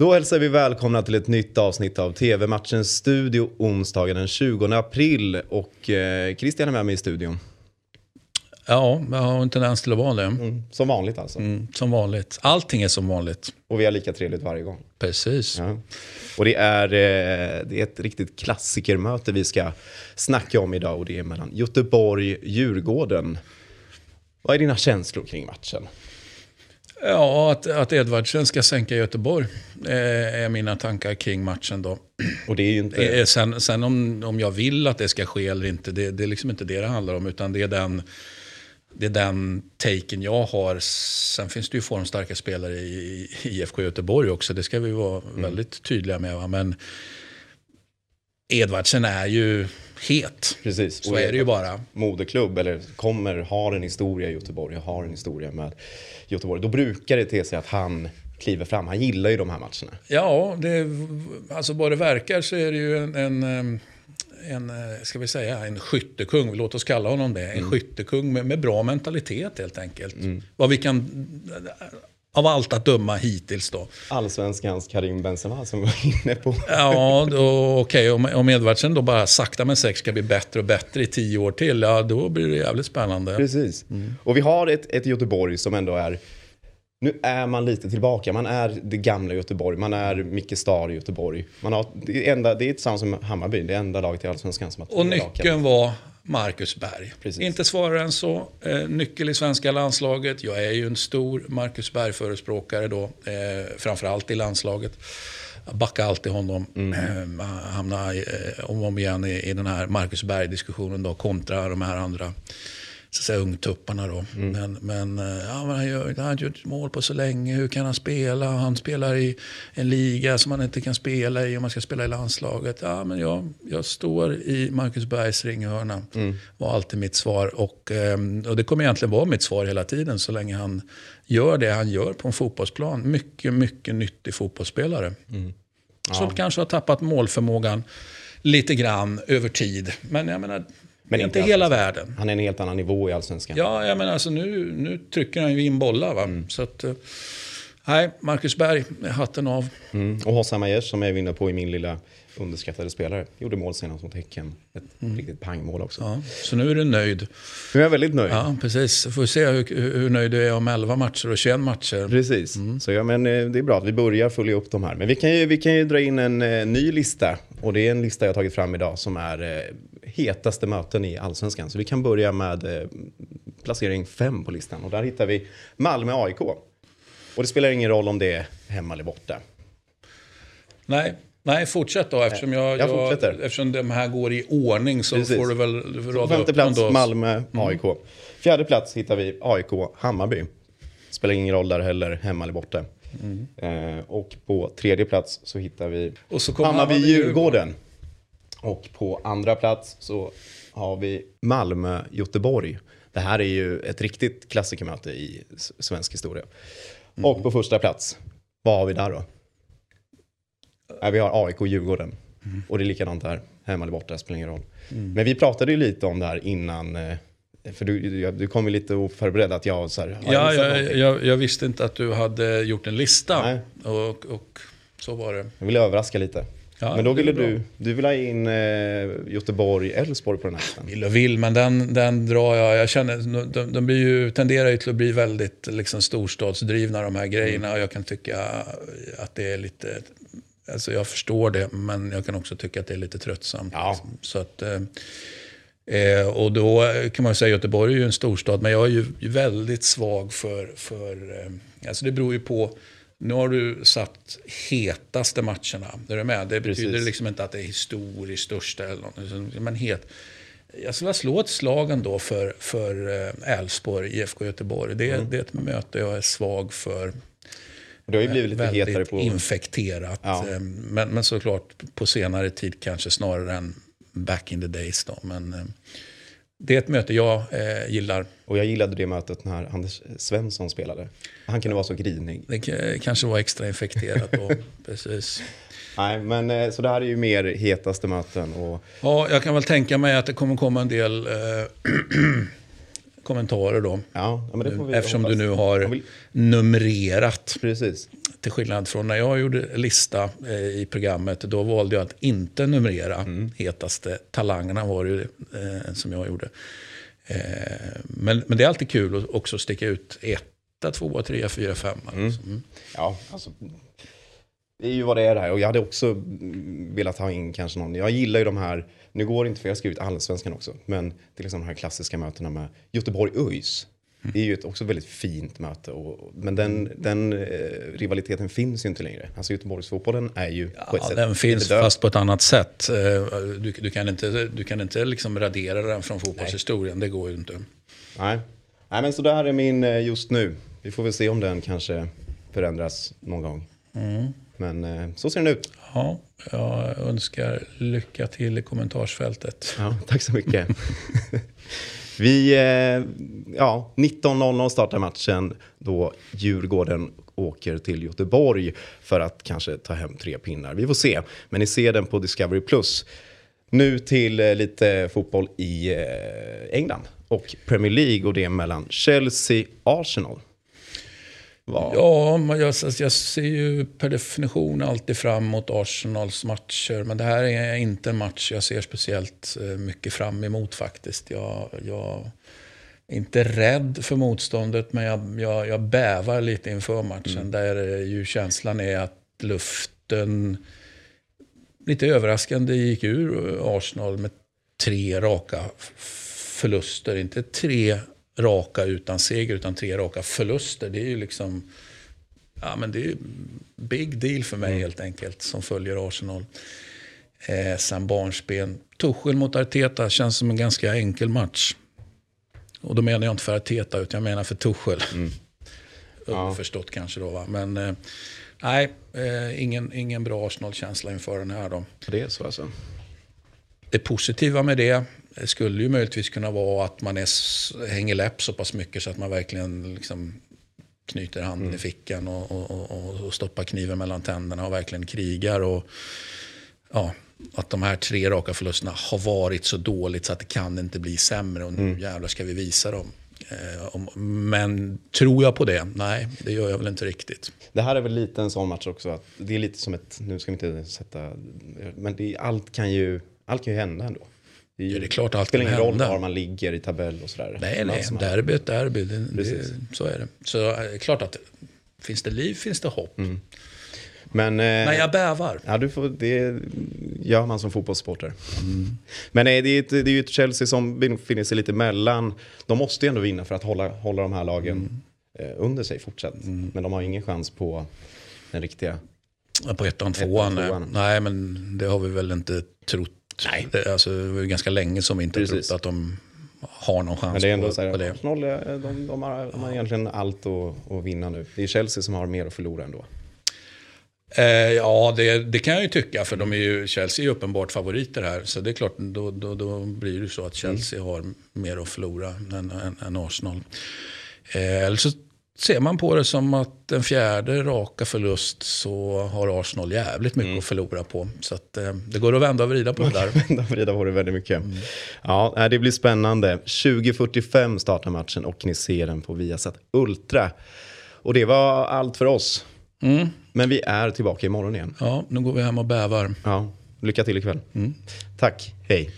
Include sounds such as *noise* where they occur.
Då hälsar vi välkomna till ett nytt avsnitt av TV-matchens studio onsdagen den 20 april. Och eh, Christian är med mig i studion. Ja, jag har en tendens till att vara det. Mm, som vanligt alltså. Mm, som vanligt. Allting är som vanligt. Och vi har lika trevligt varje gång. Precis. Ja. Och det är, eh, det är ett riktigt klassikermöte vi ska snacka om idag och det är mellan Göteborg-Djurgården. Vad är dina känslor kring matchen? Ja, att, att Edvardsen ska sänka Göteborg eh, är mina tankar kring matchen då. Och det är inte... Eh, Sen, sen om, om jag vill att det ska ske eller inte, det, det är liksom inte det det handlar om. Utan det är den, det är den taken jag har. Sen finns det ju formstarka spelare i, IFK Göteborg också. Det ska vi vara väldigt tydliga med. Va? Men Edvardsen är ju het. Precis. Så är det ju bara. Moderklubb, eller kommer, har en historia i Göteborg, har en historia med Göteborg. Då brukar det till sig att han kliver fram. Han gillar ju de här matcherna. Ja, det, alltså vad det verkar så är det ju en, en, en ska vi säga, en skyttekung, låt oss kalla honom det. En Mm. skyttekung med, med bra mentalitet helt enkelt. Vad vi kan, av allt att döma hittills då. Allsvenskans Karim Benzema som vi var inne på. Ja, okej, om, om Edvardsen då bara sakta men säkert ska bli bättre och bättre i tio år till, ja då blir det jävligt spännande. Precis. Och vi har ett, ett Göteborg som ändå är... Nu är man lite tillbaka. Man är det gamla Göteborg. Man är Micke Stad i Göteborg. Man har, det, enda, det är tillsammans som Hammarby. Det enda laget i Allsvenskan som har Och nyckeln var Marcus Berg. Precis. Inte svårare än så. Eh, nyckel i svenska landslaget. Jag är ju en stor Marcus Berg-förespråkare då. Eh, framförallt i landslaget. Jag backar alltid honom. Eh, hamnar eh, om och om igen i, i den här Marcus Berg-diskussionen då kontra de här andra så att säga, ungtupparna då. Men, men, eh, ja, han, gör, han har inte gjort mål på så länge. Hur kan han spela? Han spelar i en liga som han inte kan spela i om man ska spela i landslaget. Ja, men jag, jag står i Marcus Bergs ringhörna. var alltid mitt svar. Och, ehm, och det kommer egentligen vara mitt svar hela tiden så länge han gör det han gör på en fotbollsplan. Mycket, mycket nyttig fotbollsspelare. Som kanske har tappat målförmågan lite grann över tid. Men jag menar, är inte hela världen. Han är en helt annan nivå i Allsvenskan. Ja, jag menar alltså nu, nu trycker han ju in bollar. Va? Så att, eh, nej, Marcus Berg, hatten av. Mm. Och Hossam Aiesh som jag är inne på i min lilla underskattade spelare. Gjorde mål senast mot Häcken. Ett riktigt pangmål också. Ja, så nu är du nöjd. Nu är jag väldigt nöjd. Ja, precis. Får vi se hur, hur nöjd du är om 11 matcher och 21 matcher. Precis. Så ja, men eh, det är bra att vi börjar följa upp de här. Men vi kan ju, vi kan ju dra in en eh, ny lista. Och det är en lista jag har tagit fram idag som är eh, hetaste möten i Allsvenskan. Så vi kan börja med eh, placering fem på listan. Och där hittar vi Malmö-AIK. Och det spelar ingen roll om det är hemma eller borta. Nej, nej, fortsätt då. Eftersom, jag, Jag fortsätter. eftersom de här går i ordning så Precis. får du väl rada Femte upp plats då. Malmö, AIK. Fjärde plats hittar vi AIK, Hammarby. Spelar ingen roll där heller, hemma eller borta. Eh, och på tredje plats så hittar vi Och så kom Hammarby-Djurgården. Och på andra plats så har vi Malmö-Göteborg. Det här är ju ett riktigt klassikermöte i svensk historia. Och på första plats, vad har vi där då? Vi har AIK-Djurgården. Och det är likadant där, hemma eller borta, spelar ingen roll. Men vi pratade ju lite om det här innan. eh, För du, du- kom ju lite oförberedd att jag så här, Ja, jag, jag, jag visste inte att du hade gjort en lista. Nej. Och, och så var det. Jag ville överraska lite. Ja, Men då ville du, du vill ha in eh, Göteborg, Elfsborg på den här listan. Vill och vill, men den, den drar jag. Jag känner, de, de blir ju, tenderar ju till att bli väldigt liksom, storstadsdrivna de här grejerna. Och jag kan tycka att det är lite... Alltså jag förstår det, men jag kan också tycka att det är lite tröttsamt. Ja. liksom. Så att, eh, eh, och då kan man ju säga att Göteborg är ju en storstad, men jag är ju väldigt svag för... för eh, alltså det beror ju på... Nu har du satt hetaste matcherna. Är du med? Det betyder Precis. liksom inte att det är historiskt största eller något. Men het. Jag skulle slå ett slag ändå för, för eh, Elfsborg, IFK Göteborg. Det, Mm. det är ett möte jag är svag för. Det har ju blivit lite hetare Väldigt på... infekterat. Ja. Eh, Men, men såklart på senare tid kanske snarare än back in the days. Då. Men eh, det är ett möte jag eh, gillar. Och jag gillade det mötet när Anders Svensson spelade. Han kunde vara så grinig. Det k- kanske var extra infekterat då. *laughs* Precis. Nej, men eh, så det här är ju mer hetaste möten. Och, Ja, jag kan väl tänka mig att det kommer komma en del eh, *clears throat* kommentarer då. Ja, vi Eftersom hoppas. du nu har vill- numrerat. Precis. Till skillnad från när jag gjorde lista eh, i programmet. Då valde jag att inte numrera. Mm. Hetaste talangerna var det ju eh, som jag gjorde. Eh, men, men det är alltid kul att också sticka ut etta, tvåa, trea, fyra, femma. Mm. Ja, alltså. Det är ju vad det är det här. Och jag hade också velat ha in kanske någon. Jag gillar ju de här, nu går det inte för jag har skrivit allsvenskan också. Men till exempel de här klassiska mötena med Göteborg-ÖIS. Det är ju ett också väldigt fint möte. Och, men den, den eh, rivaliteten finns ju inte längre. Alltså Göteborgsfotbollen är ju på ett sätt den finns fast på ett annat sätt. Eh, Du, du kan inte, du kan inte liksom radera den från fotbollshistorien. Det går ju inte. Nej. Nej, men så där är min eh, just nu. Vi får väl se om den kanske förändras någon gång. Mm. Men eh, så ser den ut. Ja, jag önskar lycka till i kommentarsfältet. Ja, tack så mycket. *laughs* Vi, eh, ja, 19.00 startar matchen då Djurgården åker till Göteborg för att kanske ta hem tre pinnar. Vi får se, men ni ser den på Discovery+. Plus. Nu till eh, lite fotboll i England och Premier League och det är mellan Chelsea-Arsenal. Vad- Ja, men jag, jag ser ju per definition alltid fram emot Arsenals matcher. Men det här är inte en match jag ser speciellt eh, mycket fram emot faktiskt. Jag, jag är inte rädd för motståndet, men jag, jag, jag bävar lite inför matchen. Där eh, ju känslan är att luften lite överraskande gick ur Arsenal med tre raka förluster. Inte tre raka utan seger, utan tre raka förluster. Det är ju liksom... Ja, men det är big deal för mig helt enkelt, som följer Arsenal. Eh, sen barnsben. Tuchel mot Arteta känns som en ganska enkel match. Och då menar jag inte för Arteta, utan jag menar för Tuchel. *laughs* Underförstått kanske då, va? Men eh, nej, eh, ingen, ingen bra Arsenal-känsla inför den här då. Det är så alltså. Det positiva med det skulle ju möjligtvis kunna vara att man är, hänger läpp så pass mycket så att man verkligen liksom knyter handen i fickan och, och, och, och stoppar kniven mellan tänderna och verkligen krigar. Och, ja, att de här tre raka förlusterna har varit så dåligt så att det kan inte bli sämre och nu jävlar ska vi visa dem. Eh, men tror jag på det? Nej, det gör jag väl inte riktigt. Det här är väl lite en sån match också. Att det är lite som ett, nu ska vi inte sätta, men det, allt, kan ju, allt kan ju hända ändå. Det, Ja, det är klart allt spelar ingen roll var man ligger i tabell och sådär. Nej, nej, är- derby är ett derby. Det, det, så är det. Så eh, klart att finns det liv finns det hopp. Men, eh, Men jag bävar. Ja, du får, det gör man som fotbollssupporter. Men nej, det, är ett, det är ju ett Chelsea som befinner sig lite mellan. De måste ju ändå vinna för att hålla, hålla de här lagen eh, under sig fortsatt. Men de har ingen chans på den riktiga. På ettan, tvåan. nej. Nej, men det har vi väl inte trott. Nej. Det, alltså, det var ganska länge som vi inte Precis. trott att de har någon chans Men det är ändå på, så här, på det. Arsenal, de, de, har, de har egentligen allt att, att vinna nu. Det är Chelsea som har mer att förlora ändå. Eh, ja, det, det kan jag ju tycka. För de är ju, Chelsea är ju uppenbart favoriter här. Så det är klart, då, då, då blir det så att Chelsea har mer att förlora än, än, än Arsenal. Eh, eller så ser man på det som att en fjärde raka förlust så har Arsenal jävligt mycket att förlora på. Så att, eh, det går att vända och vrida på det där. *laughs* Vända och vrida på det väldigt mycket. Ja, nej, det blir spännande. 20.45 startar matchen och ni ser den på Viasat Ultra. Och det var allt för oss. Mm. Men vi är tillbaka imorgon igen. Ja, nu går vi hem och bävar. Ja, lycka till ikväll. Tack, hej.